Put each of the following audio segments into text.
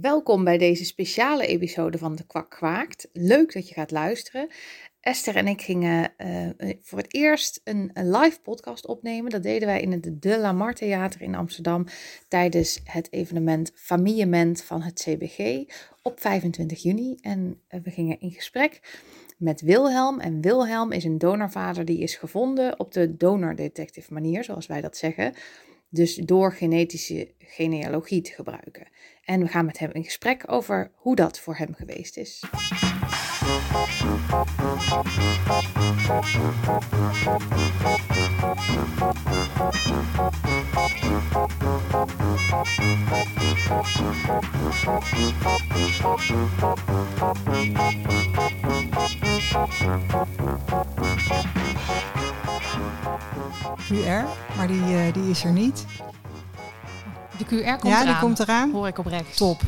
Welkom bij deze speciale episode van De Kwak Kwaakt. Leuk dat je gaat luisteren. Esther en ik gingen uh, voor het eerst een, live podcast opnemen. Dat deden wij in het De La Mar Theater in Amsterdam tijdens het evenement Familiement van het CBG op 25 juni. En uh, we gingen in gesprek met Wilhelm. En Wilhelm is een donorvader die is gevonden op de donordetective manier, zoals wij dat zeggen. Dus door genetische genealogie te gebruiken. En we gaan met hem in gesprek over hoe dat voor hem geweest is. QR, maar die, uh, die is er niet. De QR komt ja, eraan. die komt eraan. Hoor ik op rechts. Top.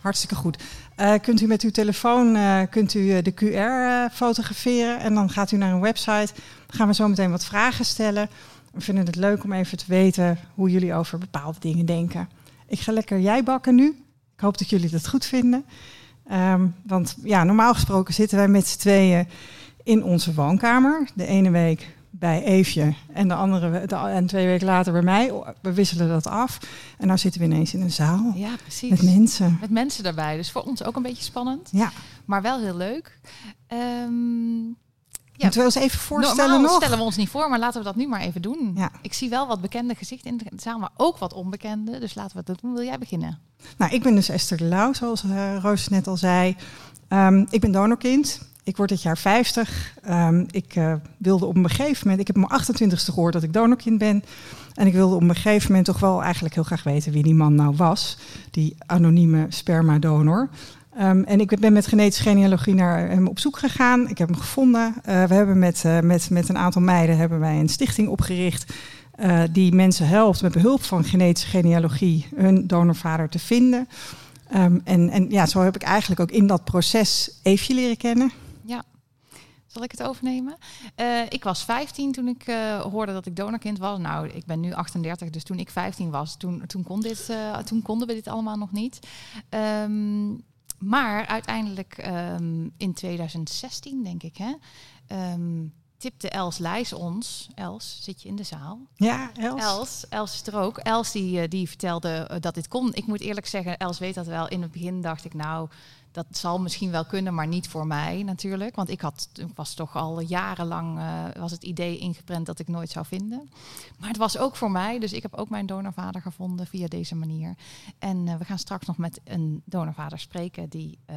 Hartstikke goed. Uh, kunt u met uw telefoon uh, kunt u, de QR fotograferen en dan gaat u naar een website. Dan gaan we zo meteen wat vragen stellen. We vinden het leuk om even te weten hoe jullie over bepaalde dingen denken. Ik ga lekker jij bakken nu. Ik hoop dat jullie dat goed vinden. Um, want ja, normaal gesproken zitten wij met z'n tweeën in onze woonkamer. De ene week bij Eefje en de andere de, en twee weken later bij mij. We wisselen dat af. En nou zitten we ineens in een zaal. Ja, precies. Met mensen. Met mensen daarbij. Dus voor ons ook een beetje spannend. Ja. Maar wel heel leuk. Um, ja. Moeten we ons even voorstellen Normaal nog? stellen we ons niet voor, maar laten we dat nu maar even doen. Ja. Ik zie wel wat bekende gezichten in de zaal, maar ook wat onbekende. Dus laten we dat doen. Wil jij beginnen? Nou, ik ben dus Esther de Lauw, zoals uh, Roos net al zei. Um, ik ben donorkind. Ik word dit jaar 50. Um, ik uh, wilde op een gegeven moment, ik heb mijn 28ste gehoord dat ik donorkind ben. En ik wilde op een gegeven moment toch wel eigenlijk heel graag weten wie die man nou was. Die anonieme spermadonor. Um, en ik ben met genetische genealogie naar hem op zoek gegaan. Ik heb hem gevonden. Uh, we hebben met, uh, met, met een aantal meiden hebben wij een stichting opgericht. Die mensen helpt met behulp van genetische genealogie hun donorvader te vinden. Um, en, en ja, zo heb ik eigenlijk ook in dat proces Eefje leren kennen. Ja. Zal ik het overnemen? Uh, ik was 15 toen ik uh, hoorde dat ik donorkind was. Nou, ik ben nu 38, dus toen ik 15 was, toen, toen, kon dit, uh, toen konden we dit allemaal nog niet. Um, maar uiteindelijk um, in 2016, denk ik, hè, um, tipte Els Lijs ons. Els, zit je in de zaal? Ja, Els. Els, Els is er ook. Els die, die vertelde uh, dat dit kon. Ik moet eerlijk zeggen, Els weet dat wel. In het begin dacht ik, nou, dat zal misschien wel kunnen, maar niet voor mij natuurlijk. Want ik had, was toch al jarenlang, uh, was het idee ingeprent dat ik nooit zou vinden. Maar het was ook voor mij, dus ik heb ook mijn donorvader gevonden via deze manier. En uh, we gaan straks nog met een donorvader spreken die uh,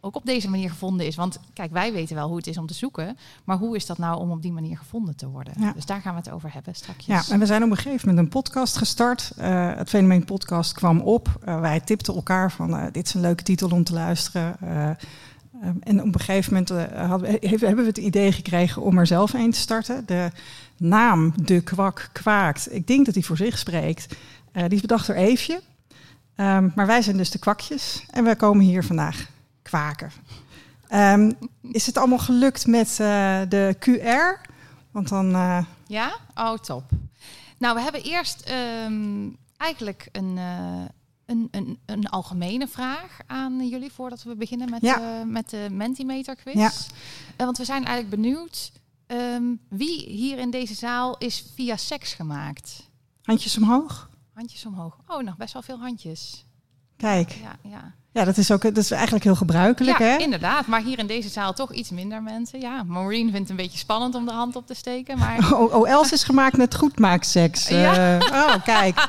ook op deze manier gevonden is. Want kijk, wij weten wel hoe het is om te zoeken. Maar hoe is dat nou om op die manier gevonden te worden? Ja. Dus daar gaan we het over hebben straks. Ja, en we zijn op een gegeven moment een podcast gestart. Uh, het fenomeen podcast kwam op. Uh, wij tipten elkaar van uh, dit is een leuke titel om te luisteren. en op een gegeven moment hadden, hebben we het idee gekregen om er zelf een te starten. De naam De Kwak Kwaakt. Ik denk dat die voor zich spreekt. die is bedacht door Eefje. Um, maar wij zijn dus de kwakjes. En wij komen hier vandaag kwaken. Um, is het allemaal gelukt met uh, de QR? Want dan. Uh... Ja, oh top. Nou, we hebben eerst um, eigenlijk een, uh, een, een, een, algemene vraag aan jullie voordat we beginnen met, ja. met de Mentimeter quiz. Ja. want we zijn eigenlijk benieuwd um, wie hier in deze zaal is via seks gemaakt. Handjes omhoog. Handjes omhoog. Oh, nog best wel veel handjes. Kijk. Ja, ja. Ja, dat is ook dat is eigenlijk heel gebruikelijk, ja, hè? inderdaad. Maar hier in deze zaal toch iets minder mensen. Ja, Maureen vindt het een beetje spannend om de hand op te steken. Maar... Oh, oh Els is gemaakt met goedmaakseks. Ja. Uh, oh, kijk.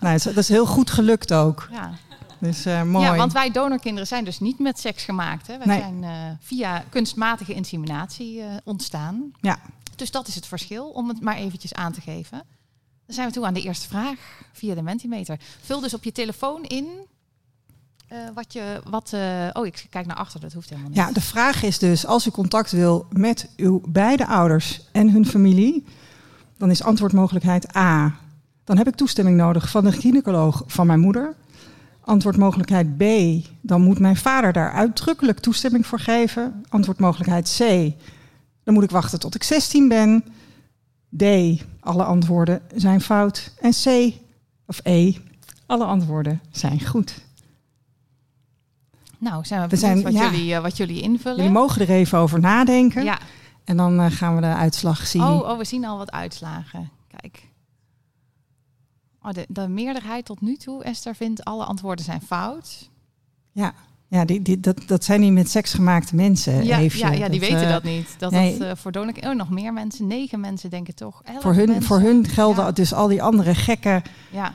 nou, dat is heel goed gelukt ook. Ja. Dus uh, mooi. Ja, want wij donorkinderen zijn dus niet met seks gemaakt. Hè. Wij Nee. zijn uh, via kunstmatige inseminatie ontstaan. Ja. Dus dat is het verschil, om het maar eventjes aan te geven. Dan zijn we toe aan de eerste vraag via de Mentimeter. Vul dus op je telefoon in uh, wat je, wat, uh, oh, ik kijk naar achter, dat hoeft helemaal niet. Ja, de vraag is dus, als u contact wil met uw beide ouders en hun familie, dan is antwoordmogelijkheid A. Dan heb ik toestemming nodig van de gynaecoloog van mijn moeder. Antwoordmogelijkheid B. Dan moet mijn vader daar uitdrukkelijk toestemming voor geven. Antwoordmogelijkheid C. Dan moet ik wachten tot ik 16 ben. D. Alle antwoorden zijn fout. En C of E. Alle antwoorden zijn goed. Nou, zijn we We zijn- wat, ja. jullie, eh, wat jullie invullen. Jullie mogen er even over nadenken. ja. En dan eh, gaan we de uitslag zien. Oh, oh, we zien al wat uitslagen. Kijk. Oh, de, de meerderheid tot nu toe, Esther, vindt alle antwoorden zijn fout. Ja, ja die, die, dat, dat zijn niet met seks gemaakte mensen. Ja, Eefje. ja, ja, die weten eh, dat niet. Dat nee. dat eh, voor Donek... Oh, nog meer mensen. Negen mensen denken toch. Voor hun, mensen. voor hun gelden Ja. dus al die andere gekke Ja.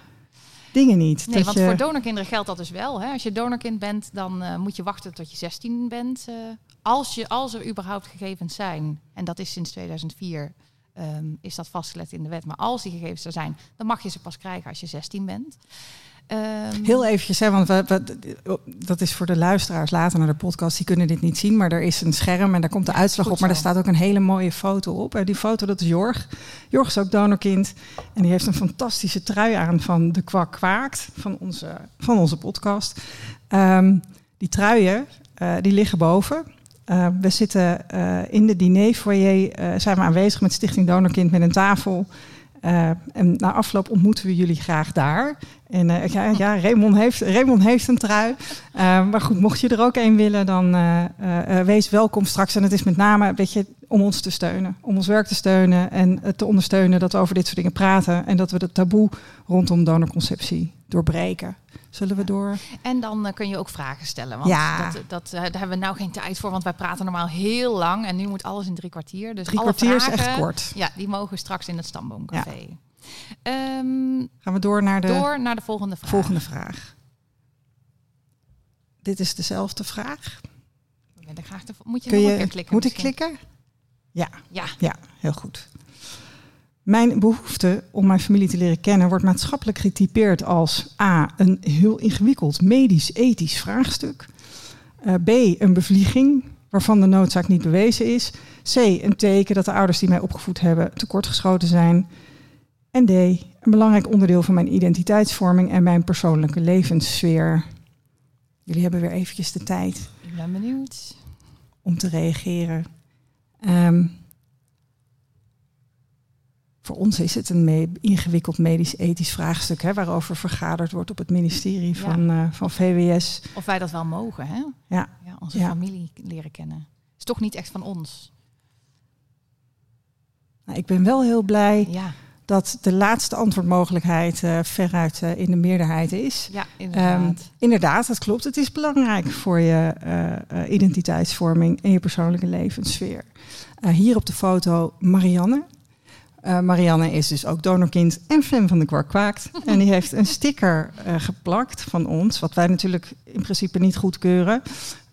Dingen niet. Nee, Dat want je- voor donorkinderen geldt dat dus wel. Hè? Als je donorkind bent, dan eh, moet je wachten tot je 16 bent. eh, als, je, als er überhaupt gegevens zijn, en dat is sinds 2004, ehm, is dat vastgelegd in de wet. Maar als die gegevens er zijn, dan mag je ze pas krijgen als je 16 bent. Ehm, Heel eventjes, hè, want we, we- dat is voor de luisteraars later naar de podcast, die kunnen dit niet zien, maar er is een scherm en daar komt de uitslag op. Maar er staat ook een hele mooie foto op. En die foto, dat is Jorg. Jorg is ook donorkind en die heeft een fantastische trui aan van de Kwak Kwaakt, van onze, van onze podcast. Ehm, die truien, eh, die liggen boven. Eh, we zitten eh, in de dinerfoyer, eh zijn we aanwezig met Stichting Donorkind met een tafel. Eh, en na afloop ontmoeten we jullie graag daar. En eh, ja, ja Raymond, heeft, Raymond heeft een trui. Eh, maar goed, mocht je er ook een willen, dan wees welkom straks. En het is met name weet je, om ons te steunen. Om ons werk te steunen en te ondersteunen dat we over dit soort dingen praten. En dat we het taboe rondom donorconceptie doorbreken. Zullen we door? En dan eh, kun je ook vragen stellen. Want Ja. dat, dat, eh, daar hebben we nou geen tijd voor, want wij praten normaal heel lang. En nu moet alles in drie kwartier. Dus Drie alle kwartier is echt kort. Ja, die mogen straks in het Stamboomcafé. Ehm, Gaan we door naar de door naar de volgende vraag. volgende vraag. Dit is dezelfde vraag. Ik ben er graag te- Moet je Kun nog een keer klikken? moet ik klikken? Ja. Ja. Ja, heel goed. Mijn behoefte om mijn familie te leren kennen wordt maatschappelijk getypeerd als A. een heel ingewikkeld medisch-ethisch vraagstuk. eh, B. een bevlieging waarvan de noodzaak niet bewezen is. C. een teken dat de ouders die mij opgevoed hebben tekortgeschoten zijn. En D. een belangrijk onderdeel van mijn identiteitsvorming en mijn persoonlijke levenssfeer. Jullie hebben weer eventjes de tijd Ik ben benieuwd. om te reageren. Ehm, voor ons is het een me- ingewikkeld medisch-ethisch vraagstuk hè, waarover vergaderd wordt op het ministerie Ja. van, eh, van VWS. Of wij dat wel mogen, hè? Ja. ja onze Ja. familie leren kennen. Is toch niet echt van ons. Nou, ik ben wel heel blij Ja, dat de laatste antwoordmogelijkheid eh, veruit eh, in de meerderheid is. ja inderdaad. inderdaad, dat klopt. Het is belangrijk voor je identiteitsvorming en je persoonlijke levenssfeer. Hier op de foto Marianne. Eh, Marianne is dus ook donorkind en fan van de Kwark Kwaakt. En die heeft een sticker eh, geplakt van ons, wat wij natuurlijk in principe niet goedkeuren.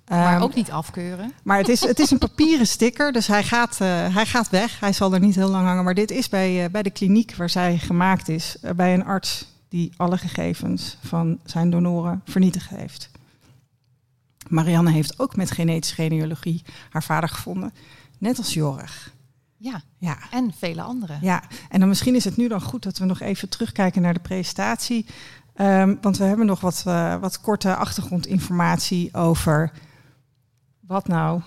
maar Ehm, ook niet afkeuren. maar het is, het is een papieren sticker, dus hij gaat, eh, hij gaat weg. Hij zal er niet heel lang hangen. Maar dit is bij, bij de kliniek waar zij gemaakt is, bij een arts die alle gegevens van zijn donoren vernietigd heeft. Marianne heeft ook met genetische genealogie haar vader gevonden, net als Jorg. Ja, Ja, en vele anderen. ja, en dan misschien is het nu dan goed dat we nog even terugkijken naar de presentatie. Ehm, want we hebben nog wat, eh, wat korte achtergrondinformatie over wat nou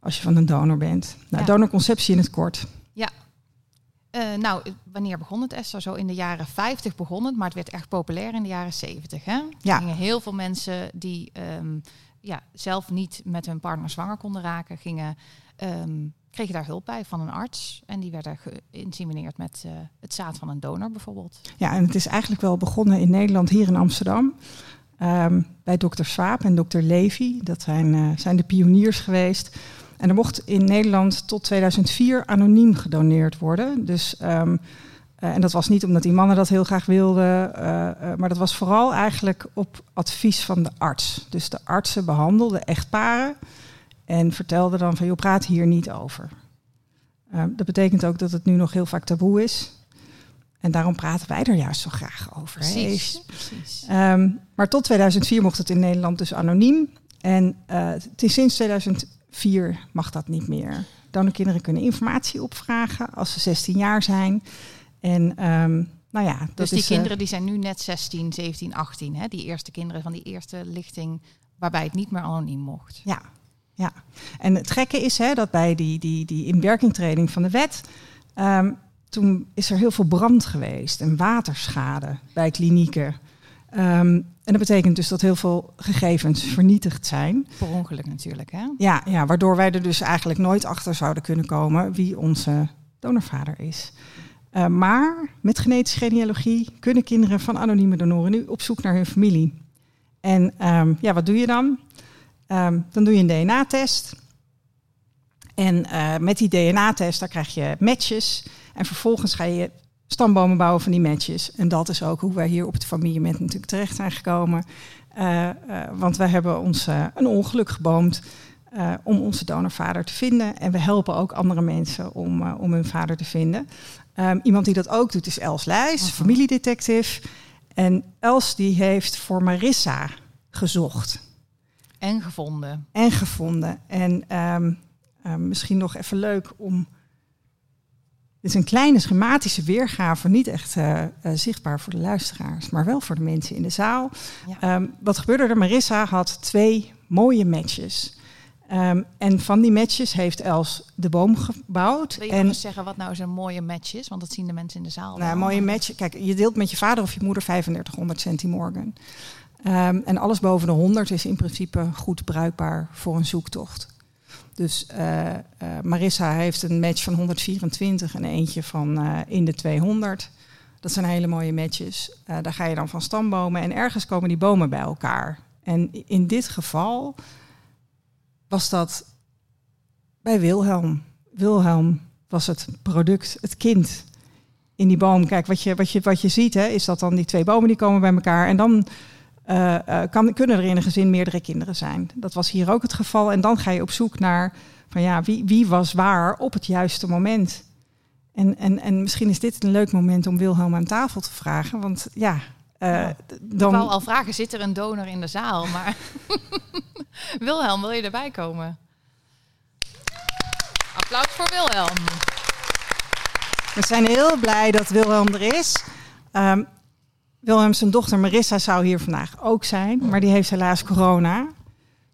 als je van een donor bent. Nou, Ja. donorconceptie in het kort. Eh, nou, wanneer begon het, Esther? Zo in de jaren 50 begon het, maar het werd echt populair in de jaren 70. Hè? Er Ja. gingen heel veel mensen die ehm, ja, zelf niet met hun partner zwanger konden raken, gingen, ehm, kregen daar hulp bij van een arts. En die werden geïnsemineerd met eh, het zaad van een donor bijvoorbeeld. Ja, en het is eigenlijk wel begonnen in Nederland, hier in Amsterdam. ehm, bij dokter Swaap en dokter Levy. Dat zijn, eh, zijn de pioniers geweest. En er mocht in Nederland tot 2004 anoniem gedoneerd worden. Dus, ehm, eh, en dat was niet omdat die mannen dat heel graag wilden, maar dat was vooral eigenlijk op advies van de arts. Dus de artsen behandelden echtparen en vertelden dan van, joh, praat hier niet over. Ehm, dat betekent ook dat het nu nog heel vaak taboe is. En daarom praten wij er juist zo graag over. hè. Precies. precies. Ehm, maar tot 2004 mocht het in Nederland dus anoniem. En eh, het is sinds 2004 mag dat niet meer. Donorkinderen kunnen informatie opvragen als ze 16 jaar zijn. En ehm, nou ja, dat Dus die is, eh, kinderen die zijn nu net 16, 17, 18. Hè? Die eerste kinderen van die eerste lichting waarbij het niet meer anoniem mocht. Ja, ja. En het gekke is hè, dat bij die, die, die inwerkingtreding van de wet. ehm, toen is er heel veel brand geweest en waterschade bij klinieken. Ehm, en dat betekent dus dat heel veel gegevens vernietigd zijn. Per ongeluk natuurlijk, hè? Ja, ja, waardoor wij er dus eigenlijk nooit achter zouden kunnen komen wie onze donorvader is. Uh, maar met genetische genealogie kunnen kinderen van anonieme donoren nu op zoek naar hun familie. En um, ja, wat doe je dan? Um, dan doe je een DNA-test. En uh, met die DNA-test, daar krijg je matches. En vervolgens ga je stambomen bouwen van die matches. En dat is ook hoe wij hier op het familiemet natuurlijk terecht zijn gekomen. Uh, uh, want wij hebben ons een ongeluk geboomd om onze donorvader te vinden. En we helpen ook andere mensen om, om hun vader te vinden. Um, iemand die dat ook doet is Els Leijs, -huh. familiedetective. En Els die heeft voor Marissa gezocht. En gevonden. En gevonden. En um, um, misschien nog even leuk om. Dit is een kleine schematische weergave, niet echt uh, uh, zichtbaar voor de luisteraars, maar wel voor de mensen in de zaal. Ja. Um, wat gebeurde er? Marissa had twee mooie matches. Um, en van die matches heeft Els de boom gebouwd. Wil je en eens zeggen wat nou zo'n mooie match is? Want dat zien de mensen in de zaal. Nou, een mooie match. Kijk, je deelt met je vader of je moeder 3500 centimorgan. Um, en alles boven de 100 is in principe goed bruikbaar voor een zoektocht. Dus uh, uh, Marissa heeft een match van 124 en eentje van uh, in de 200. Dat zijn hele mooie matches. daar ga je dan van stambomen en ergens komen die bomen bij elkaar. En in dit geval was dat bij Wilhelm. Wilhelm was het product, het kind in die boom. Kijk, wat je, wat je, wat je ziet, hè, is dat dan die twee bomen die komen bij elkaar. En dan uh, kan, kunnen er in een gezin meerdere kinderen zijn. Dat was hier ook het geval. En dan ga je op zoek naar van ja, wie, wie was waar op het juiste moment. En, en, en misschien is dit een leuk moment om Wilhelm aan tafel te vragen. Want ja, uh, ja. dan... Ik wou al vragen, zit er een donor in de zaal? Maar Wilhelm, wil je erbij komen? Applaus voor Wilhelm. We zijn heel blij dat Wilhelm er is. Um, Wilhelm zijn dochter Marissa zou hier vandaag ook zijn, maar die heeft helaas corona.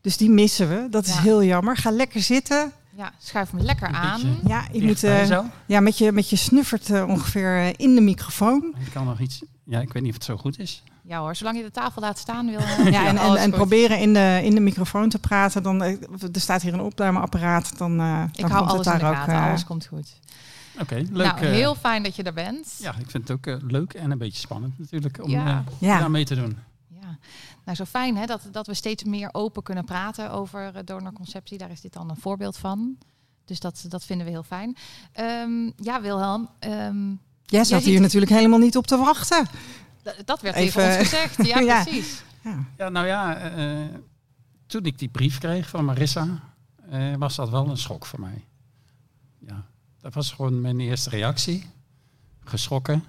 Dus die missen we. Dat is Ja. heel jammer. Ga lekker zitten. Ja, schuif hem lekker aan. Ja, je moet eh, ja, met, je, met je snuffert eh, ongeveer eh, in de microfoon. Ik kan nog iets. Ja, ik weet niet of het zo goed is. Ja hoor, zolang je de tafel laat staan, Wilhelm. Ja, en, en, en proberen in de, in de microfoon te praten. Dan, er staat hier een opnameapparaat. Dan, eh Ik dan hou komt alles het in de daar ook. gaten, eh, alles komt goed. Oké, leuk. nou, heel fijn dat je er bent. Ja, ik vind het ook eh, leuk en een beetje spannend natuurlijk om Ja. eh, Ja. daar mee te doen. Ja, nou zo fijn hè, dat, dat we steeds meer open kunnen praten over donorconceptie. Daar is dit dan een voorbeeld van. Dus dat, dat vinden we heel fijn. Ehm, ja, Wilhelm, ehm, Jij zat hier natuurlijk helemaal niet op te wachten. d- dat werd Even- ons gezegd. Ja, Ja. precies. Ja. Ja, nou ja, eh, toen ik die brief kreeg van Marissa, eh, was dat wel een schok voor mij. Dat was gewoon mijn eerste reactie. Geschrokken.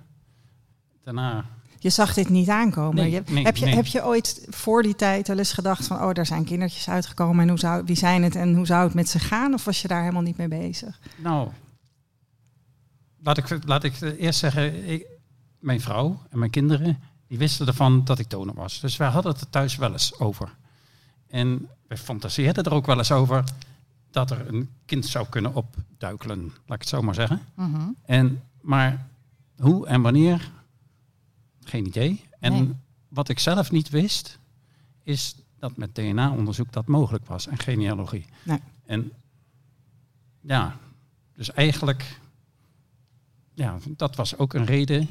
Daarna, Je zag dit niet aankomen. Nee, Je- nee, heb, je, nee. heb je ooit voor die tijd wel eens gedacht van... oh, daar zijn kindertjes uitgekomen en hoe zou, wie zijn het en hoe zou het met ze gaan? Of was je daar helemaal niet mee bezig? nou, laat ik, laat ik eerst zeggen, ik, mijn vrouw en mijn kinderen, die wisten ervan dat ik donor was. Dus wij hadden het er thuis wel eens over. En we fantaseerden er ook wel eens over dat er een kind zou kunnen opduikelen, laat ik het zo maar zeggen. Mhm. En, maar hoe en wanneer, geen idee. En Nee. wat ik zelf niet wist, is dat met DNA-onderzoek dat mogelijk was en genealogie. Nee. En ja, dus eigenlijk, ja, dat was ook een reden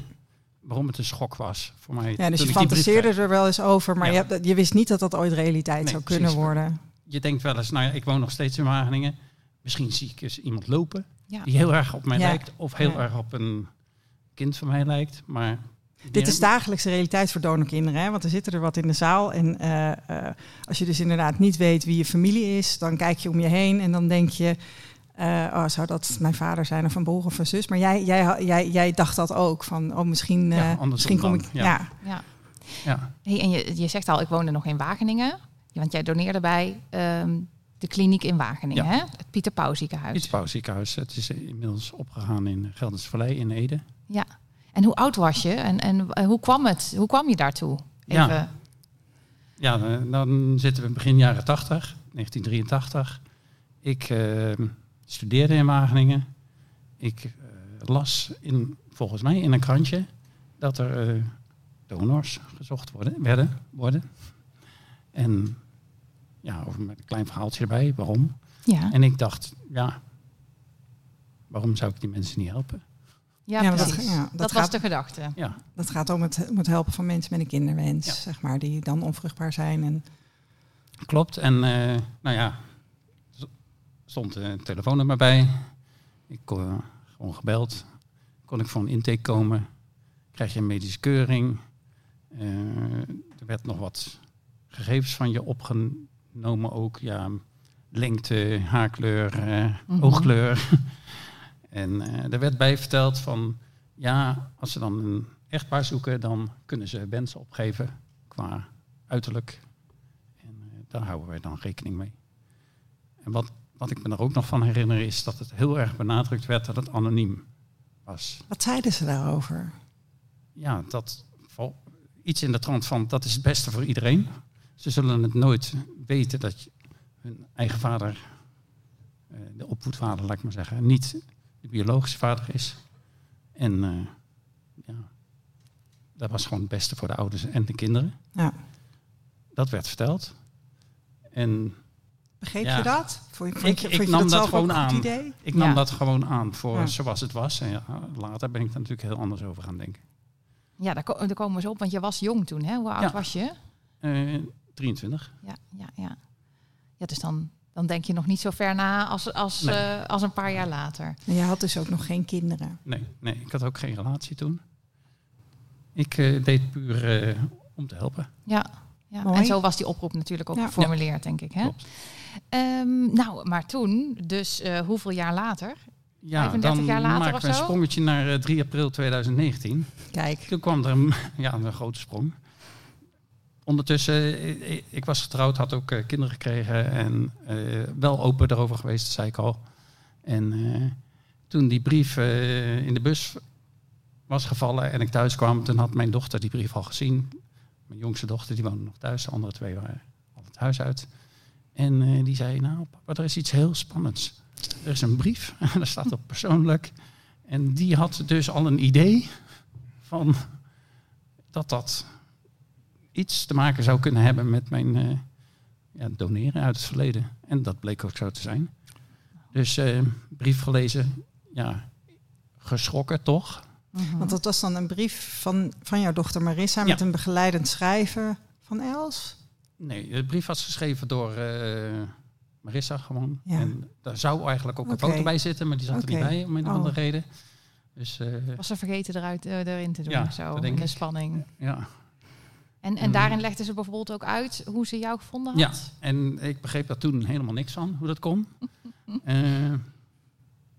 waarom het een schok was voor mij. Ja, dus je fantaseerde er wel eens over... maar Ja. je, je wist niet dat dat ooit realiteit Nee, zou kunnen precies. worden. Je denkt wel eens, nou ja, ik woon nog steeds in Wageningen. Misschien zie ik eens iemand lopen Ja. die heel erg op mij Ja. lijkt. Of heel Ja. erg op een kind van mij lijkt. Maar Dit is dagelijkse realiteit voor donorkinderen, hè? want er zitten er wat in de zaal. En eh, eh, als je dus inderdaad niet weet wie je familie is, dan kijk je om je heen en dan denk je, eh, oh, zou dat mijn vader zijn of een broer of een zus? Maar jij, jij, jij, jij dacht dat ook, van oh, misschien, eh, Ja, misschien kom dan, ik... ja. Ja. Ja. Ja, Hey, en je, je zegt al, ik woonde nog in Wageningen. Want jij doneerde bij ehm, de kliniek in Wageningen, Ja. hè? het Pieter Pauw ziekenhuis. het Pauw ziekenhuis. Het is inmiddels opgegaan in Gelders Vallei in Ede. Ja. En hoe oud was je en, en eh, hoe kwam het? Hoe kwam je daartoe? Ja. Even. Ja, dan zitten we begin jaren 80, 1983. Ik eh, studeerde in Wageningen. Ik eh, las in, volgens mij in een krantje dat er, eh, donors gezocht worden, werden, worden. En ja, over met een klein verhaaltje erbij, waarom. Ja, En ik dacht, ja, waarom zou ik die mensen niet helpen? ja, Ja, maar dat- precies. ja, dat dat was de gedachte. Ja, Dat gaat om het, om het helpen van mensen met een kinderwens, Ja. zeg maar, die dan onvruchtbaar zijn. En, klopt. En eh, nou ja, stond een telefoonnummer bij. Ik kon eh, gewoon gebeld. Kon ik voor een intake komen. Krijg je een medische keuring. Eh, er werd nog wat gegevens van je opgenomen ook. Ja, lengte, haarkleur, Mhm. oogkleur. en eh, er werd bij verteld van... Ja, als ze dan een echtpaar zoeken... dan kunnen ze wensen opgeven qua uiterlijk. En eh, daar houden wij dan rekening mee. En wat, wat ik me er ook nog van herinner... is dat het heel erg benadrukt werd dat het anoniem was wat zeiden ze daarover? ja, dat iets in de trant van dat is het beste voor iedereen. Ze zullen het nooit weten dat je- hun eigen vader, eh, de opvoedvader, laat ik maar zeggen, niet de biologische vader is. En eh, ja, dat was gewoon het beste voor de ouders en de kinderen. Ja. Dat werd verteld. En Begreep Ja. je dat? Vond, vond Ik- je, ik vond je nam dat gewoon een goed aan. idee? ik nam Ja. dat gewoon aan voor Ja. zoals het was. En ja, later ben ik daar natuurlijk heel anders over gaan denken. Ja, daar, ko- daar komen we zo op, want je was jong toen, hè? Hoe oud Ja. was je? Eh 23. Ja, ja, ja. Ja, dus dan, dan denk je nog niet zo ver na als, als, Nee. eh, als een paar jaar later. En je had dus ook nog geen kinderen. Nee, nee, ik had ook geen relatie toen. Ik eh, deed puur eh, om te helpen. Ja, ja. Mooi. en zo was die oproep natuurlijk ook Ja. geformuleerd, denk ik. Hè? Ehm, nou, maar toen, dus eh, hoeveel jaar later? Ja, 35 dan jaar later maken we een zo? sprongetje naar eh, 3 april 2019. Kijk, Toen kwam er een, ja, een grote sprong. Ondertussen, eh, ik, ik was getrouwd, had ook eh, kinderen gekregen en eh, wel open daarover geweest, zei ik al. En eh, toen die brief eh, in de bus was gevallen en ik thuis kwam, toen had mijn dochter die brief al gezien. Mijn jongste dochter, die woonde nog thuis, de andere twee waren al het huis uit. En eh, die zei, nou papa, er is iets heel spannends. Er is een brief, daar staat op persoonlijk. En die had dus al een idee van dat dat iets te maken zou kunnen hebben met mijn eh, ja, doneren uit het verleden. En dat bleek ook zo te zijn. Dus eh, brief gelezen, ja, geschrokken toch? want dat was dan een brief van, van jouw dochter Marissa met Ja. een begeleidend schrijven van Els. Nee, de brief was geschreven door eh, Marissa gewoon. Ja. En daar zou eigenlijk ook een foto bij zitten, maar die zat er niet bij om een of Oh. andere reden. Dus eh, Was ze vergeten eruit, erin te doen, Ja, zo, dat in denk de spanning. ja. En, en Mm. daarin legde ze bijvoorbeeld ook uit hoe ze jou gevonden had? Ja, en ik begreep daar toen helemaal niks van, hoe dat kon. Eh,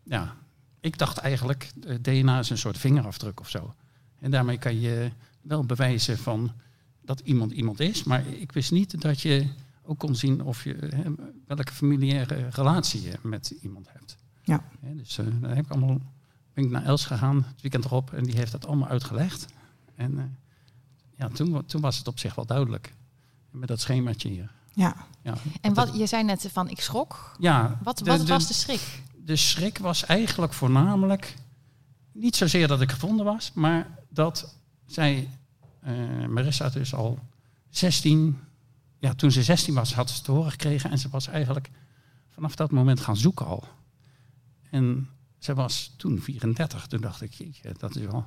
ja, ik dacht eigenlijk, eh, DNA is een soort vingerafdruk of zo. En daarmee kan je wel bewijzen van dat iemand iemand is. Maar ik wist niet dat je ook kon zien of je, eh, welke familiaire relatie je met iemand hebt. Ja. Hè, dus eh daar heb ik allemaal, ben ik naar Els gegaan, het weekend erop, en die heeft dat allemaal uitgelegd. En eh, ja, toen, toen was het op zich wel duidelijk. Met dat schemaatje hier. Ja, Ja, En wat, je zei net van ik schrok. ja, Wat, wat de- was de schrik? de schrik was eigenlijk voornamelijk niet zozeer dat ik gevonden was, maar dat zij, eh, Marissa dus al 16, ja, toen ze 16 was, had ze het te horen gekregen en ze was eigenlijk vanaf dat moment gaan zoeken al. En ze was toen 34, toen dacht ik, jeetje, dat is wel,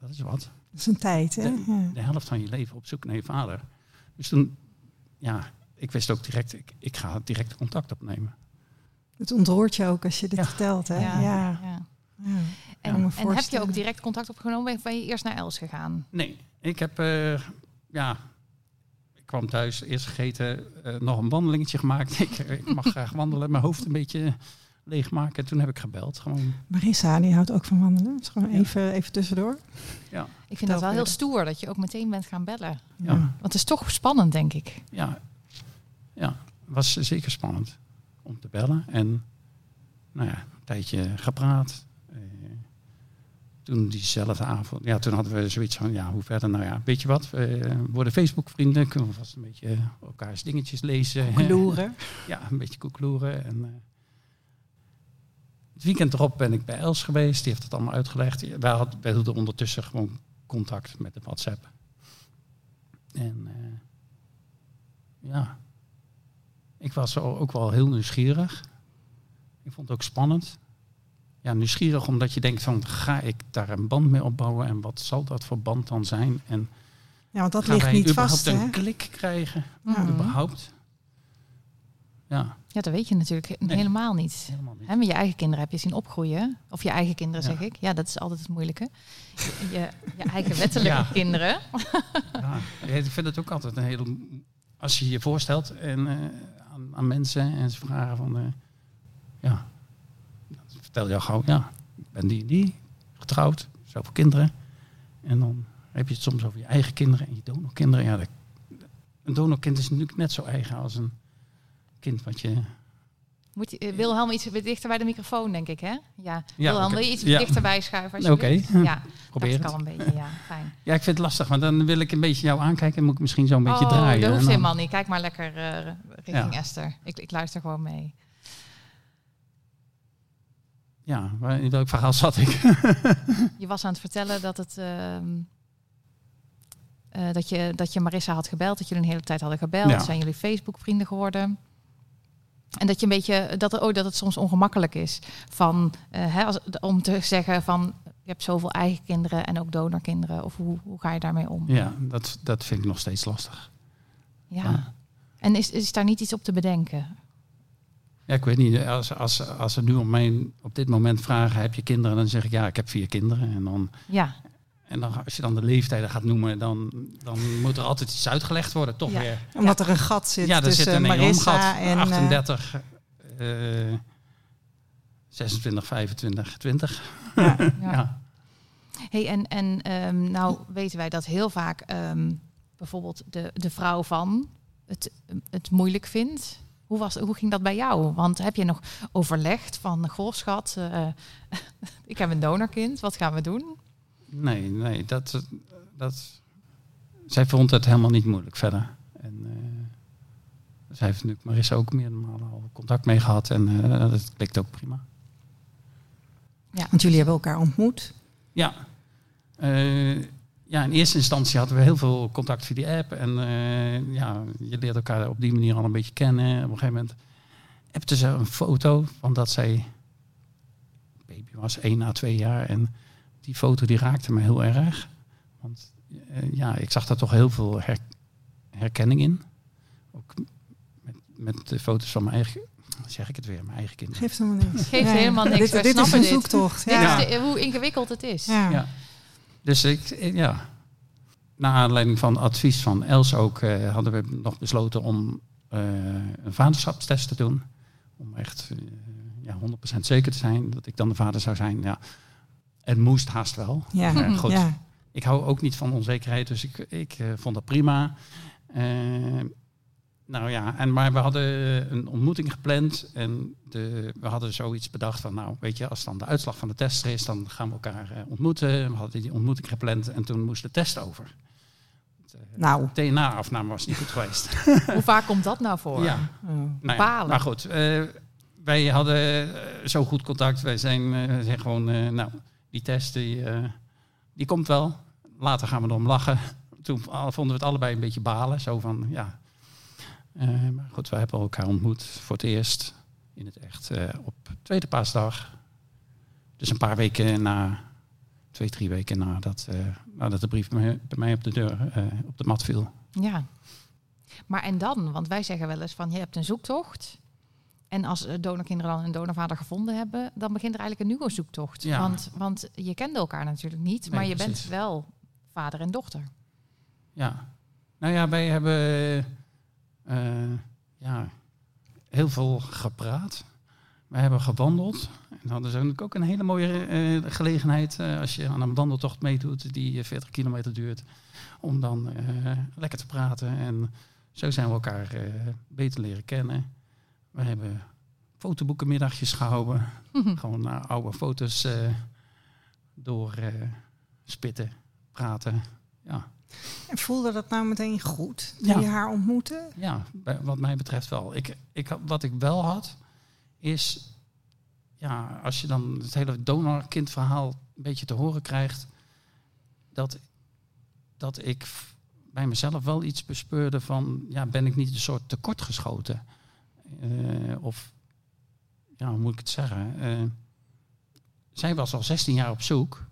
dat is wat. dat is een tijd, hè? De- Ja. De helft van je leven op zoek naar je vader. Dus toen, ja, ik wist ook direct, ik, ik ga direct contact opnemen. Het ontroert je ook als je dit Ja. vertelt, hè? Ja. ja. Ja. En, heb je ook direct contact opgenomen? Of ben je eerst naar Els gegaan? Nee, ik heb, eh, ja, ik kwam thuis, eerst gegeten, eh, nog een wandelingetje gemaakt. ik, ik mag graag wandelen, mijn hoofd een beetje leegmaken. Toen heb ik gebeld, gewoon. Marissa, die houdt ook van wandelen. Dus gewoon Ja. even, even tussendoor. Ja, Ik vind dat wel heel stoer dat je ook meteen bent gaan bellen. ja, Want het is toch spannend, denk ik. ja, ja, het was zeker spannend om te bellen. En, nou ja, een tijdje gepraat. Eh, toen diezelfde avond, ja, toen hadden we zoiets van, ja, hoe verder? Nou ja, weet je wat, we worden Facebook-vrienden, kunnen we vast een beetje elkaars dingetjes lezen. Loeren. Ja, een beetje koekloeren. En, eh, het weekend erop ben ik bij Els geweest. Die heeft het allemaal uitgelegd. Wij, had, wij hielden ondertussen gewoon contact met de WhatsApp. En eh, ja, ik was ook wel heel nieuwsgierig. Ik vond het ook spannend. Ja, nieuwsgierig omdat je denkt van, ga ik daar een band mee opbouwen en wat zal dat voor band dan zijn? En Ja, want dat gaan ligt wij niet überhaupt vast, een hè? klik krijgen? Mhm. Überhaupt? Ja, Ja, dat weet je natuurlijk Nee. helemaal niet. helemaal niet. Met je eigen kinderen heb je zien opgroeien. Of je eigen kinderen, Ja. zeg ik. Ja, dat is altijd het moeilijke. Je, je, eigen wettelijke Ja. kinderen. Ja, ik vind het ook altijd een hele... Als je je voorstelt en, eh, aan, aan mensen en ze vragen van... eh, ja, vertel je al gauw, ja, ik ben die en die, getrouwd, zoveel kinderen. En dan heb je het soms over je eigen kinderen en je donorkinderen. Ja, dat- een donorkind is natuurlijk net zo eigen als een kind wat je... Moet je, eh, Wilhelm iets dichter bij de microfoon, denk ik, hè? Ja, Ja, Wilhelm, wil je iets Ja. dichterbij schuiven? Oké? Ja, probeer dat het. kan een beetje, ja. Fijn. Ja, ik vind het lastig, want dan wil ik een beetje jou aankijken en moet ik misschien zo een beetje oh, draaien. dat hoeft dan- helemaal niet. Kijk maar lekker eh, richting Ja. Esther. Ik, ik luister gewoon mee. Ja, waar- in welk verhaal zat ik? Je was aan het vertellen dat het... ehm, eh, dat, je, dat je Marissa had gebeld, dat jullie een hele tijd hadden gebeld. Ja. Zijn jullie Facebook-vrienden geworden? En dat je een beetje, dat, oh, dat het soms ongemakkelijk is van, eh, hè, als, om te zeggen van, je hebt zoveel eigen kinderen en ook donorkinderen. Of hoe, hoe ga je daarmee om? Ja, dat, dat vind ik nog steeds lastig. Ja. Ja. En is, is daar niet iets op te bedenken? Ja, ik weet niet. Als, als, als ze nu op, mijn, op dit moment vragen, heb je kinderen? Dan zeg ik, ja, ik heb vier kinderen. En, dan, Ja, en dan, als je dan de leeftijden gaat noemen, dan, dan moet er altijd iets uitgelegd worden. Toch Ja. weer. Omdat er een gat zit Ja, er zit een Marissa gat. en... eh, 38, eh 26, 25, 20. ja. ja. Ja. Hey, en en ehm, nou weten wij dat heel vaak ehm, bijvoorbeeld de, de vrouw van het, het moeilijk vindt. Hoe, was, hoe ging dat bij jou? Want heb je nog overlegd van, goh schat, eh, ik heb een donorkind, wat gaan we doen? Nee, nee, dat, dat... Zij vond het helemaal niet moeilijk verder. En eh, zij heeft natuurlijk Marissa ook meerdere malen al contact mee gehad. En eh, dat klikt ook prima. Want jullie hebben elkaar ontmoet. Ja. Eh, ja, in eerste instantie hadden we heel veel contact via die app. En eh, ja, je leert elkaar op die manier al een beetje kennen. Op een gegeven moment appte ze een foto van dat zij baby was, één à twee jaar. En die foto die raakte me heel erg. Want eh, ja, ik zag daar toch heel veel her- herkenning in. Ook met, met de foto's van mijn eigen, zeg ik het weer, mijn eigen kinderen. Geeft helemaal niks. Geeft helemaal niks, Dit, dit is snappen een dit. zoektocht. Dit Ja. is de- hoe ingewikkeld het is. Ja. Ja. Dus ik, eh, ja, naar aanleiding van advies van Els ook, eh, hadden we nog besloten om eh, een vaderschapstest te doen. Om echt ja, 100% zeker te zijn dat ik dan de vader zou zijn. Ja, het moest haast wel. Ja. Maar goed, Ja. ik hou ook niet van onzekerheid, dus ik, ik eh, vond dat prima. Eh, nou ja, en, maar we hadden een ontmoeting gepland en de, we hadden zoiets bedacht van, nou weet je, als dan de uitslag van de test is, dan gaan we elkaar eh, ontmoeten. We hadden die ontmoeting gepland en toen moest de test over. De Nou. DNA-afname was niet goed geweest. Hoe vaak komt dat nou voor? Ja, Oh. nou ja, maar goed, eh, wij hadden eh, zo goed contact. Wij zijn, eh, zijn gewoon, eh, nou, die test die, eh, die komt wel. Later gaan we erom lachen. Toen vonden we het allebei een beetje balen. Zo van, ja. Eh, maar goed, we hebben elkaar ontmoet voor het eerst in het echt eh, op tweede paasdag. Dus een paar weken na, twee, drie weken nadat, nadat de brief bij mij- op de deur, op de mat viel. Ja. Maar en dan? Want wij zeggen wel eens van je hebt een zoektocht. En als eh, donorkinderen dan een donorvader gevonden hebben, dan begint er eigenlijk een nieuwe zoektocht. Ja. Want, want je kende elkaar natuurlijk niet, Nee, maar je bent wel vader en dochter. Ja. Nou ja, wij hebben eh, ja, heel veel gepraat. We hebben gewandeld. En dat is natuurlijk ook een hele mooie eh, gelegenheid als je aan een wandeltocht meedoet die eh, 40 kilometer duurt. Om dan lekker te praten. En zo zijn we elkaar beter leren kennen. We hebben fotoboekenmiddagjes gehouden. Gewoon eh, oude foto's eh, door eh, spitten, praten. Ja. En voelde dat nou meteen goed toen Ja. je haar ontmoette? Ja, wat mij betreft wel. Ik, ik, wat ik wel had, is... Ja, als je dan het hele donorkindverhaal een beetje te horen krijgt... dat, dat ik bij mezelf wel iets bespeurde van, ja, ben ik niet een soort tekortgeschoten? Uh, of, ja, hoe moet ik het zeggen? Uh, zij was al 16 jaar op zoek.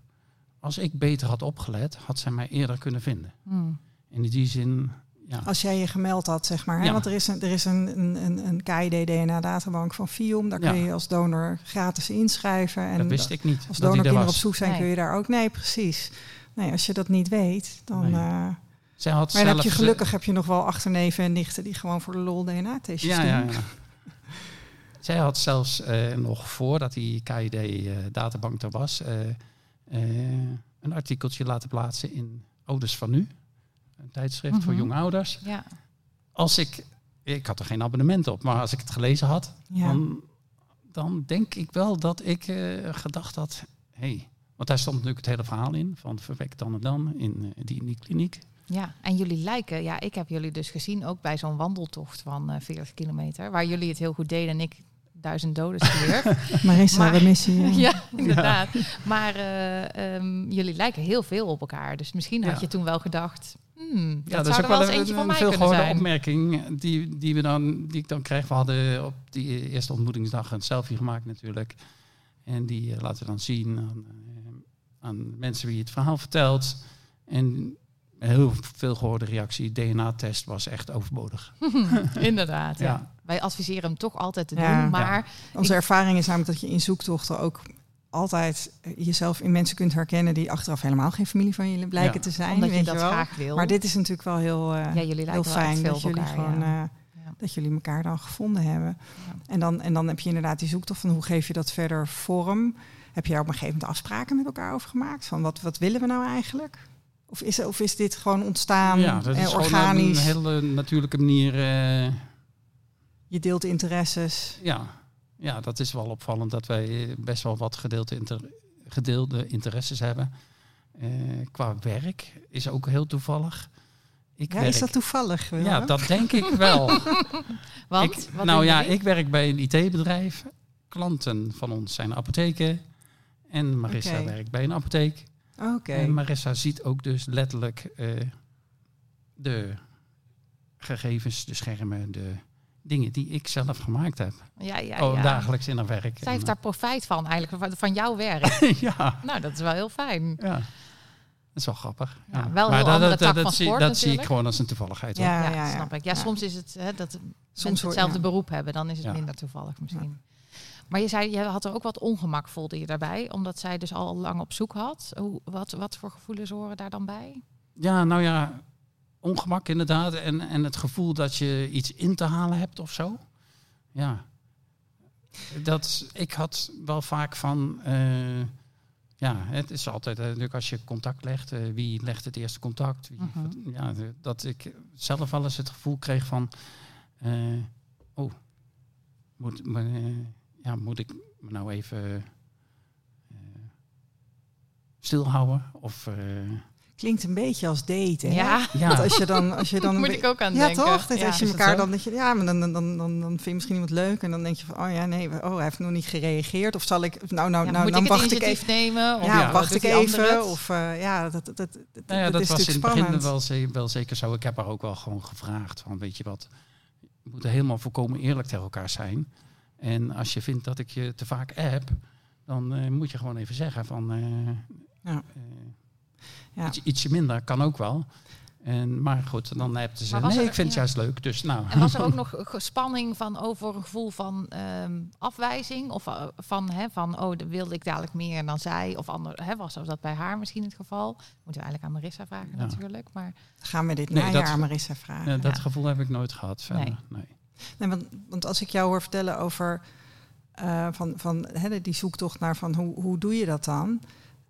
Als ik beter had opgelet, had zij mij eerder kunnen vinden. Hmm. In die zin, ja. Als jij je gemeld had, zeg maar. Hè? Ja. Want er is een, er is een, een, een KID-DNA-databank van FIOM. Daar kun je als donor gratis inschrijven. En dat wist ik niet. als er donorkinderen op was. zoek zijn, Nee. kun je daar ook... Nee, precies. Nee, als je dat niet weet, dan... Nee. eh, Zij had maar heb je gelukkig heb je nog wel achterneven en nichten... die gewoon voor de lol DNA-testjes Ja, doen. ja, ja. Zij had zelfs eh, nog voordat die KID-databank er was, eh, eh, een artikeltje laten plaatsen in Ouders van Nu. Een tijdschrift voor Mhm. jonge ouders. Ja. Als ik, ik had er geen abonnement op, maar als ik het gelezen had, Ja. dan, dan denk ik wel dat ik eh, gedacht had, hé, hey, want daar stond natuurlijk het hele verhaal in, van verwekt dan en dan in eh, die, in die kliniek. Ja, en jullie lijken, ja, ik heb jullie dus gezien ook bij zo'n wandeltocht van eh 40 kilometer, waar jullie het heel goed deden en ik duizend doden stierf. Marissa, Maar- remissie. ja. ja, inderdaad. Maar eh, ehm, jullie lijken heel veel op elkaar, dus misschien had Ja. je toen wel gedacht, hmm, dat Ja, dat is zou ook wel wel eens eentje een, mij veel kunnen gehoorde zijn. opmerking die, die, we dan, die ik dan kreeg. We hadden op die eerste ontmoetingsdag een selfie gemaakt natuurlijk. En die eh, laten we dan zien aan, aan mensen wie het verhaal vertelt. En heel veel gehoorde reactie, DNA-test was echt overbodig. Inderdaad, ja. Ja. Wij adviseren hem toch altijd te Ja. doen, maar Onze Ik- ervaring is namelijk dat je in zoektochten ook altijd jezelf in mensen kunt herkennen die achteraf helemaal geen familie van je blijken Ja. te zijn. omdat je weet dat wel. graag wil. Maar dit is natuurlijk wel heel, eh, ja, jullie heel fijn veel dat jullie elkaar. gewoon ja. eh, Ja. dat jullie elkaar dan gevonden hebben. Ja. En, dan, en dan heb je inderdaad die zoektocht van hoe geef je dat verder vorm. Heb je daar op een gegeven moment afspraken met elkaar over gemaakt? Van wat, wat willen we nou eigenlijk? Of is, of is dit gewoon ontstaan ja, dat en is gewoon organisch? een hele natuurlijke manier. eh, Je deelt interesses. ja. ja, dat is wel opvallend dat wij best wel wat gedeelde, inter- gedeelde interesses hebben. Eh, qua werk is ook heel toevallig. Ik Ja, werk, is dat toevallig? Willem? Ja, dat denk ik wel. Want, Ik- wat nou ja, ik werk bij een IT-bedrijf. Klanten van ons zijn apotheken. En Marissa werkt bij een apotheek. Oké. En Marissa ziet ook dus letterlijk eh, de gegevens, de schermen, de dingen die ik zelf gemaak heb. ja, ja, oh, ja. dagelijks in haar werk. Zij heeft daar profijt van eigenlijk, van- jouw werk. eh, ja, nou, dat is wel heel fijn. ja. Dat is wel grappig. Ja, wel maar heel dat, andere dat, tak dat, van zie, sport dat zie ik gewoon als een toevalligheid. Ja, Ja, ja, ja. snap ik. Ja, Ja. soms is het hè, dat Soms hetzelfde ja. beroep hebben, dan is het Ja. minder toevallig misschien. Maar je zei, je had er ook wat ongemak voelde je daarbij, omdat zij dus al lang op zoek had. Hoe, wat, wat voor gevoelens horen daar dan bij? Ja, nou ja, ongemak inderdaad. En, en het gevoel dat je iets in te halen hebt of zo. Ja. Dat, ik had wel vaak van... eh, ja, het is altijd eh, natuurlijk als je contact legt. eh, wie legt het eerste contact? Wie, Mhm. ja, dat ik zelf wel eens het gevoel kreeg van... oh, moet, ja, moet ik me nou even... eh, stilhouden? Of... eh, Klinkt een beetje als daten. hè? Ja, ja, Want als je dan, als je dan een moet ik ook aan ja, denken. toch? Dat Ja. als je elkaar dan, dat je, ja, maar dan, dan, dan, dan, dan vind je misschien iemand leuk en dan denk je van, oh ja, nee, oh, hij heeft nog niet gereageerd. Of zal ik, nou, nou, Ja, nou, moet dan ik het wacht ik even. nemen? Of Ja, Ja, wacht ik even. Of uh, ja, dat, dat, dat, Nou ja, dat, dat, is was in het begin wel, ze- wel zeker zo. Ik heb haar ook wel gewoon gevraagd van, weet je wat, we moeten helemaal volkomen eerlijk tegen elkaar zijn. En als je vindt dat ik je te vaak app, dan eh, moet je gewoon even zeggen van, eh, Ja. eh, Ja. iets, ietsje minder kan ook wel. En, maar goed, dan heb ze nee, er- ik vind ja. het juist leuk. Dus nou, En was er ook nog spanning van over een gevoel van ehm, afwijzing? Of van, hè, van, oh, dan wilde ik dadelijk meer dan zij? Of ander, hè, was dat bij haar misschien het geval? Moeten we eigenlijk aan Marissa vragen Ja. natuurlijk. Maar Gaan we dit Nee, najaar dat- aan Marissa vragen? dat Ja. gevoel heb ik nooit gehad. Verder. Nee. Nee. Nee, want, als ik jou hoor vertellen over eh, van, van, hè, die zoektocht naar van hoe, hoe doe je dat dan?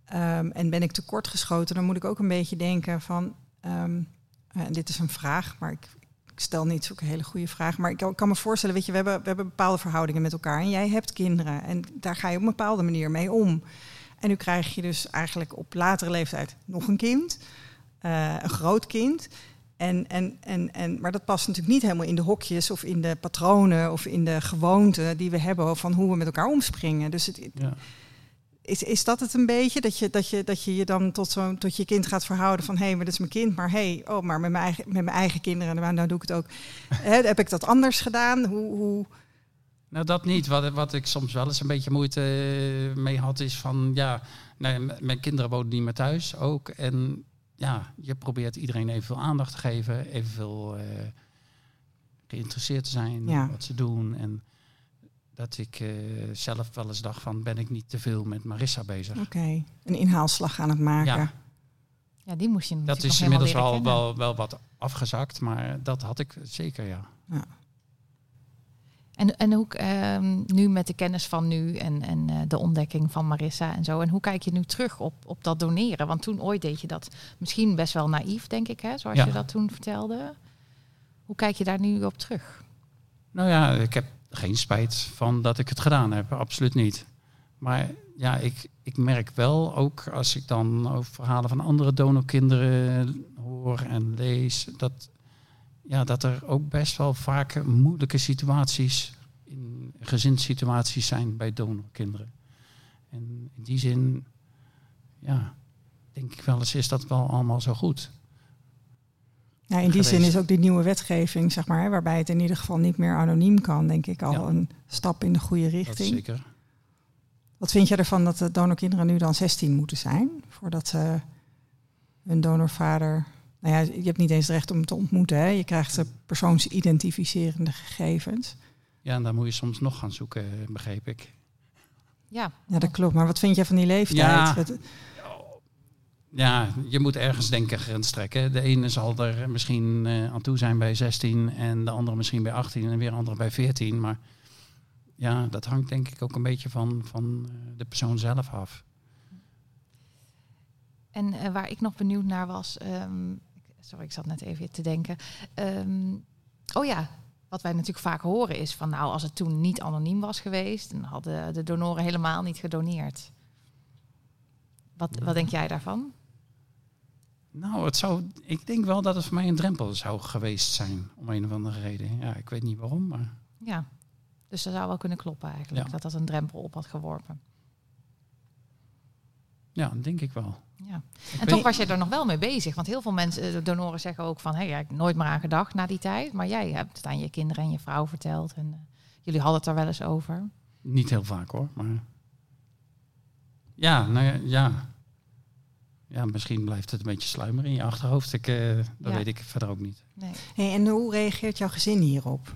Ehm, en ben ik tekortgeschoten, dan moet ik ook een beetje denken van, ehm, en dit is een vraag, maar ik, ik stel niet zulke hele goede vraag. Maar ik kan, kan me voorstellen, weet je, we hebben, we hebben bepaalde verhoudingen met elkaar. En jij hebt kinderen en daar ga je op een bepaalde manier mee om. En nu krijg je dus eigenlijk op latere leeftijd nog een kind, eh, een groot kind. En, en, en, en, maar dat past natuurlijk niet helemaal in de hokjes of in de patronen of in de gewoonten die we hebben van hoe we met elkaar omspringen. Dus het, Ja. is, is dat het een beetje? Dat je dat je, dat je, je dan tot, zo, tot je kind gaat verhouden van... hé, hey, maar dat is mijn kind, maar hé, hey, oh, maar met mijn eigen, met mijn eigen kinderen... nou, nou doe ik het ook. Heb ik dat anders gedaan? Hoe, hoe... Nou, dat niet. Wat, wat ik soms wel eens een beetje moeite eh, mee had, is van ja, mijn kinderen wonen niet meer thuis ook. En ja, je probeert iedereen evenveel aandacht te geven, evenveel eh geïnteresseerd te zijn in Ja. wat ze doen. En dat ik eh, zelf wel eens dacht van ben ik niet te veel met Marissa bezig. Oké, een inhaalslag aan het maken. Ja. Ja, die moest je Dat is inmiddels wel, leren kennen. wel, wel wat afgezakt, maar dat had ik zeker, ja. En, en hoe, ehm, nu met de kennis van nu en, en eh, de ontdekking van Marissa en zo. En hoe kijk je nu terug op, op dat doneren? Want toen ooit deed je dat misschien best wel naïef, denk ik, hè, zoals Ja. je dat toen vertelde. Hoe kijk je daar nu op terug? Nou ja, ik heb geen spijt van dat ik het gedaan heb, absoluut niet. Maar ja, ik, ik merk wel ook als ik dan over verhalen van andere donorkinderen hoor en lees, dat, ja, dat er ook best wel vaak moeilijke situaties, in gezinssituaties zijn bij donorkinderen. En in die zin, ja, denk ik wel eens, is dat wel allemaal zo goed. Ja, in die zin is ook die nieuwe wetgeving, zeg maar, hè, waarbij het in ieder geval niet meer anoniem kan, denk ik al Ja. een stap in de goede richting. zeker. Wat vind je ervan dat de donorkinderen nu dan 16 moeten zijn voordat ze hun donorvader. Nou ja, je hebt niet eens het recht om te ontmoeten. Hè? Je krijgt ze persoonsidentificerende gegevens. Ja, en daar moet je soms nog gaan zoeken, begreep ik. Ja, Ja, dat klopt. Maar wat vind jij van die leeftijd? Ja. Ja, je moet ergens denken grens trekken. De ene zal er misschien eh, aan toe zijn bij 16 en de andere misschien bij 18 en weer een andere bij 14. Maar ja, dat hangt denk ik ook een beetje van, van eh, de persoon zelf af. En eh, waar ik nog benieuwd naar was, ehm, sorry, ik zat net even te denken. Ehm, oh ja, wat wij natuurlijk vaak horen is van, nou, als het toen niet anoniem was geweest, dan hadden de donoren helemaal niet gedoneerd. Wat, wat denk jij daarvan? Nou, het zou, ik denk wel dat het voor mij een drempel zou geweest zijn, om een of andere reden. Ja, ik weet niet waarom, maar Ja, dus dat zou wel kunnen kloppen eigenlijk, Ja. dat dat een drempel op had geworpen. Ja, denk ik wel. Ja. Ik En toch was je er nog wel mee bezig. Want heel veel mensen, eh, donoren zeggen ook van... hé, hey, ik heb nooit meer aan gedacht na die tijd. Maar jij hebt het aan je kinderen en je vrouw verteld. En eh, jullie hadden het er wel eens over. Niet heel vaak hoor, maar... Ja, nou ja, ja. Ja, misschien blijft het een beetje sluimeren in je achterhoofd. Ik, eh, dat Ja. weet ik verder ook niet. Nee. Hey, en hoe reageert jouw gezin hierop?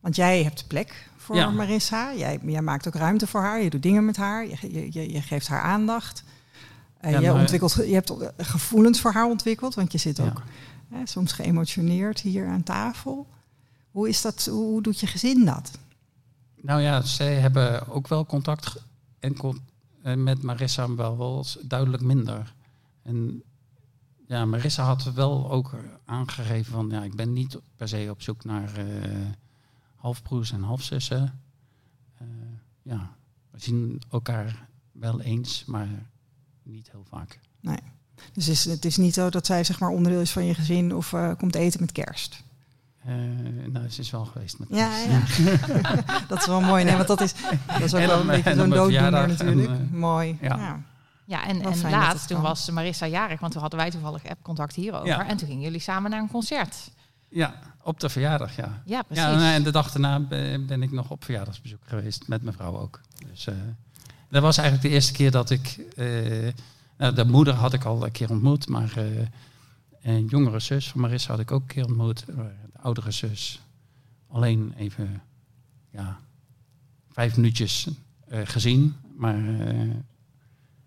Want jij hebt plek voor Ja. Marissa. Jij, jij maakt ook ruimte voor haar. Je doet dingen met haar. Je, je, je, geeft haar aandacht. Eh, Ja, je, maar- ontwikkelt, je hebt eh, gevoelens voor haar ontwikkeld. Want je zit Ja. ook hè, soms geëmotioneerd hier aan tafel. Hoe, is dat, hoe doet je gezin dat? Nou ja, zij hebben ook wel contact en con- eh, met Marissa wel, wel duidelijk minder. En ja, Marissa had wel ook aangegeven van ja, ik ben niet per se op zoek naar eh, halfbroers en halfzussen. Eh, ja, we zien elkaar wel eens, maar niet heel vaak. Dus is, het is niet zo dat zij zeg maar, onderdeel is van je gezin of eh, komt eten met kerst. Eh, nou, ze is wel geweest met Ja, ons. ja. dat is wel mooi. Nee, want dat is, dat is ook En wel een beetje zo'n dooddoener natuurlijk. en, mooi. ja. Ja. Ja, en, en laatst, toen was Marissa jarig. Want toen hadden wij toevallig app-contact hierover. Ja. En toen gingen jullie samen naar een concert. Ja, op de verjaardag, ja. Ja, precies. Ja, nou, en de dag daarna ben ik nog op verjaardagsbezoek geweest met mijn vrouw ook. Dus eh, dat was eigenlijk de eerste keer dat ik. eh, nou, de moeder had ik al een keer ontmoet, maar eh, een jongere zus van Marissa had ik ook een keer ontmoet. De oudere zus alleen even, ja, vijf minuutjes eh, gezien. Maar eh, het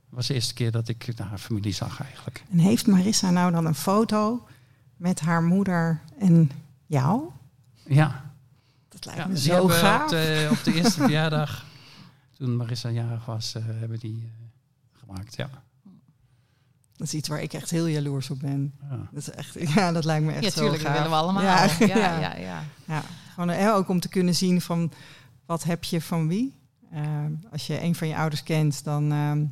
was de eerste keer dat ik haar familie zag eigenlijk. En heeft Marissa nou dan een foto met haar moeder en jou? Ja, Dat lijkt Ja, me zo gaaf. Op de, op de eerste verjaardag, toen Marissa jarig was, eh, hebben die eh, gemaakt. Ja. Dat is iets waar ik echt heel jaloers op ben. Ja. Dat is echt, ja, dat lijkt me echt ja, zo tuurlijk, dat gaaf. willen we allemaal. Ja, Ja, ja. ja, ja, ja. Ja, gewoon hè, ook om te kunnen zien van wat heb je van wie. Eh, als je een van je ouders kent, dan, ehm, eh, eh,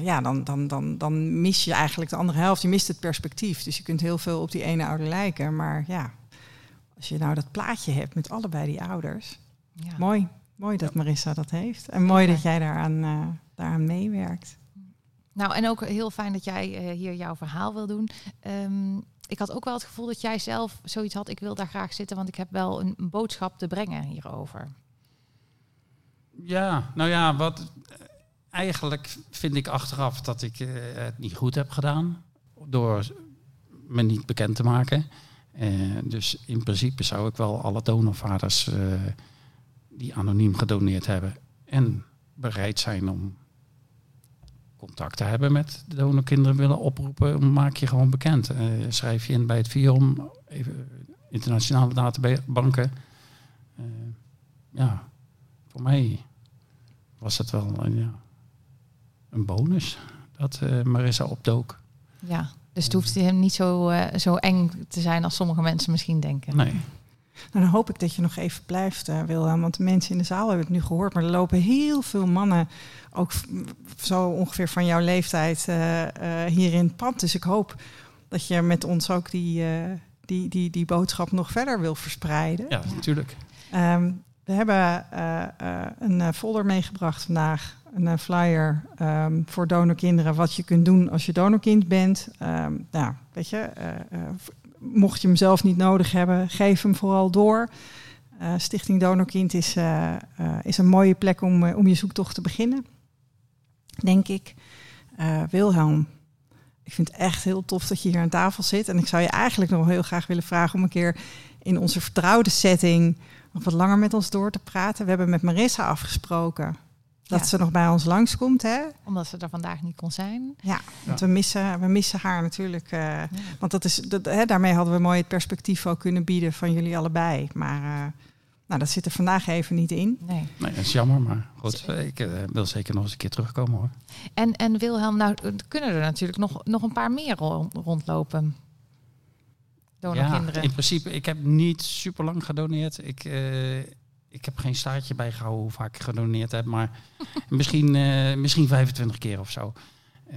ja, dan, dan, dan, dan mis je eigenlijk de andere helft. Je mist het perspectief. Dus je kunt heel veel op die ene ouder lijken. Maar ja, als je nou dat plaatje hebt met allebei die ouders. Ja. Mooi. Mooi dat Marissa dat heeft. En mooi dat jij daaraan, uh, daaraan meewerkt. Nou, en ook heel fijn dat jij uh, hier jouw verhaal wil doen. Um, ik had ook wel het gevoel dat jij zelf zoiets had. Ik wil daar graag zitten, want ik heb wel een boodschap te brengen hierover. Ja, nou ja, wat eigenlijk vind ik achteraf dat ik uh, het niet goed heb gedaan door me niet bekend te maken. Uh, dus in principe zou ik wel alle donorvaders uh, die anoniem gedoneerd hebben en bereid zijn om contact te hebben met de donorkinderen willen oproepen, maak je gewoon bekend. Schrijf je in bij het VIOM, even internationale databanken. Uh, ja, voor mij was het wel ja, een bonus dat uh, Marissa opdook. Ja, dus het hoeft hem niet zo, zo eng te zijn als sommige mensen misschien denken. Nee. Nou, dan hoop ik dat je nog even blijft, uh, Wilhelm. Want de mensen in de zaal hebben het nu gehoord. Maar er lopen heel veel mannen, ook zo ongeveer van jouw leeftijd, uh, uh, hier in het pad. Dus ik hoop dat je met ons ook die, die, die, die boodschap nog verder wil verspreiden. Ja, natuurlijk. Um, we hebben een folder meegebracht vandaag. Een flyer um, voor donorkinderen. Wat je kunt doen als je donorkind bent. Um, nou, weet je mocht je hem zelf niet nodig hebben, geef hem vooral door. Uh, Stichting Donorkind is, is een mooie plek om, om je zoektocht te beginnen, denk ik. Wilhelm, ik vind het echt heel tof dat je hier aan tafel zit. En ik zou je eigenlijk nog heel graag willen vragen om een keer in onze vertrouwde setting nog wat langer met ons door te praten. We hebben met Marissa afgesproken dat ja. ze nog bij ons langskomt. Hè? Omdat ze er vandaag niet kon zijn. Ja, want We, missen, we missen haar natuurlijk. Uh, ja. Want dat is, dat, hè, daarmee hadden we mooi het perspectief ook kunnen bieden van jullie allebei. Maar uh, nou, dat zit er vandaag even niet in. Nee, nee dat is jammer. Maar goed, ik uh, wil zeker nog eens een keer terugkomen hoor. En, en Wilhelm, nou kunnen er natuurlijk nog, nog een paar meer rondlopen. Donorkinderen. Ja, in principe, ik heb niet super lang gedoneerd. Ik ik heb geen staartje bijgehouden hoe vaak ik gedoneerd heb, maar misschien, uh, misschien 25 keer of zo.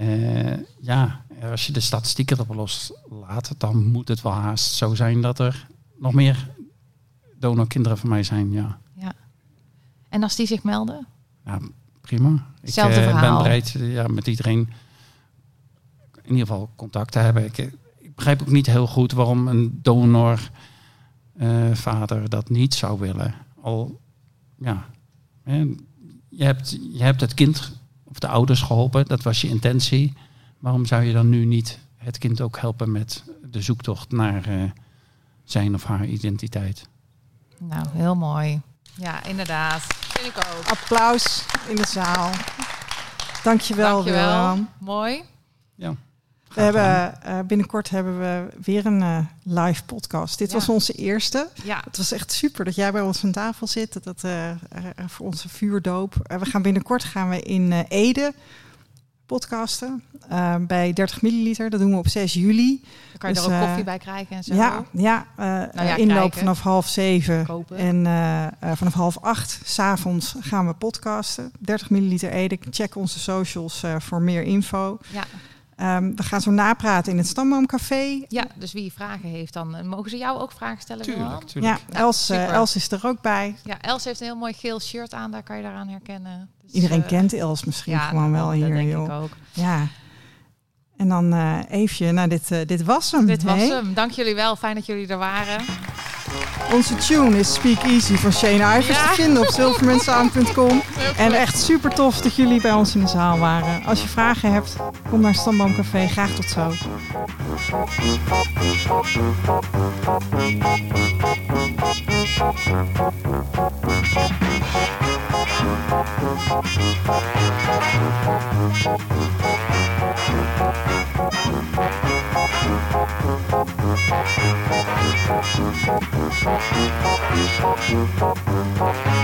Uh, ja, als je de statistieken erop loslaat, dan moet het wel haast zo zijn dat er nog meer donorkinderen van mij zijn. Ja. ja. En als die zich melden? Ja, prima. Ik uh, ben bereid ja, met iedereen in ieder geval contact te hebben. Ik, ik begrijp ook niet heel goed waarom een donorvader dat niet zou willen al, ja, je hebt, je hebt het kind of de ouders geholpen, dat was je intentie. Waarom zou je dan nu niet het kind ook helpen met de zoektocht naar uh, zijn of haar identiteit? Nou, heel mooi. Ja, inderdaad. Vind ik ook. Applaus in de zaal. Dankjewel, Dankjewel. Willem. Mooi. Ja. We hebben, uh, binnenkort hebben we weer een uh, live podcast. Dit ja. was onze eerste. Ja. Het was echt super dat jij bij ons aan tafel zit. Dat, uh, voor onze vuurdoop. we gaan binnenkort gaan we in Ede podcasten. bij 30 milliliter. Dat doen we op 6 juli. Dan kan je dus, er ook koffie bij krijgen en zo. Ja, ja, nou ja inloop vanaf half zeven. Kopen. En vanaf half acht s'avonds gaan we podcasten. 30 milliliter Ede. Check onze socials voor meer info. Ja. Um, we gaan zo napraten in het Stamboomcafé. Ja, dus wie vragen heeft, dan mogen ze jou ook vragen stellen. Tuurlijk, tuurlijk. Ja, Els, uh, Els is er ook bij. Ja, Els heeft een heel mooi geel shirt aan, daar kan je daaraan herkennen. Dus, Iedereen uh, kent Els misschien ja, gewoon wel hier, denk joh. Ik ook. Ja. En dan uh, Eefje, nou dit, uh, dit was hem. Dit was hem. Dank jullie wel, fijn dat jullie er waren. Onze tune is Speak Easy van Shane Ivers ja. te vinden op silvermansound.com. En echt super tof dat jullie bij ons in de zaal waren. Als je vragen hebt, kom naar Stamboomcafé. Graag tot zo. Thank Thank you.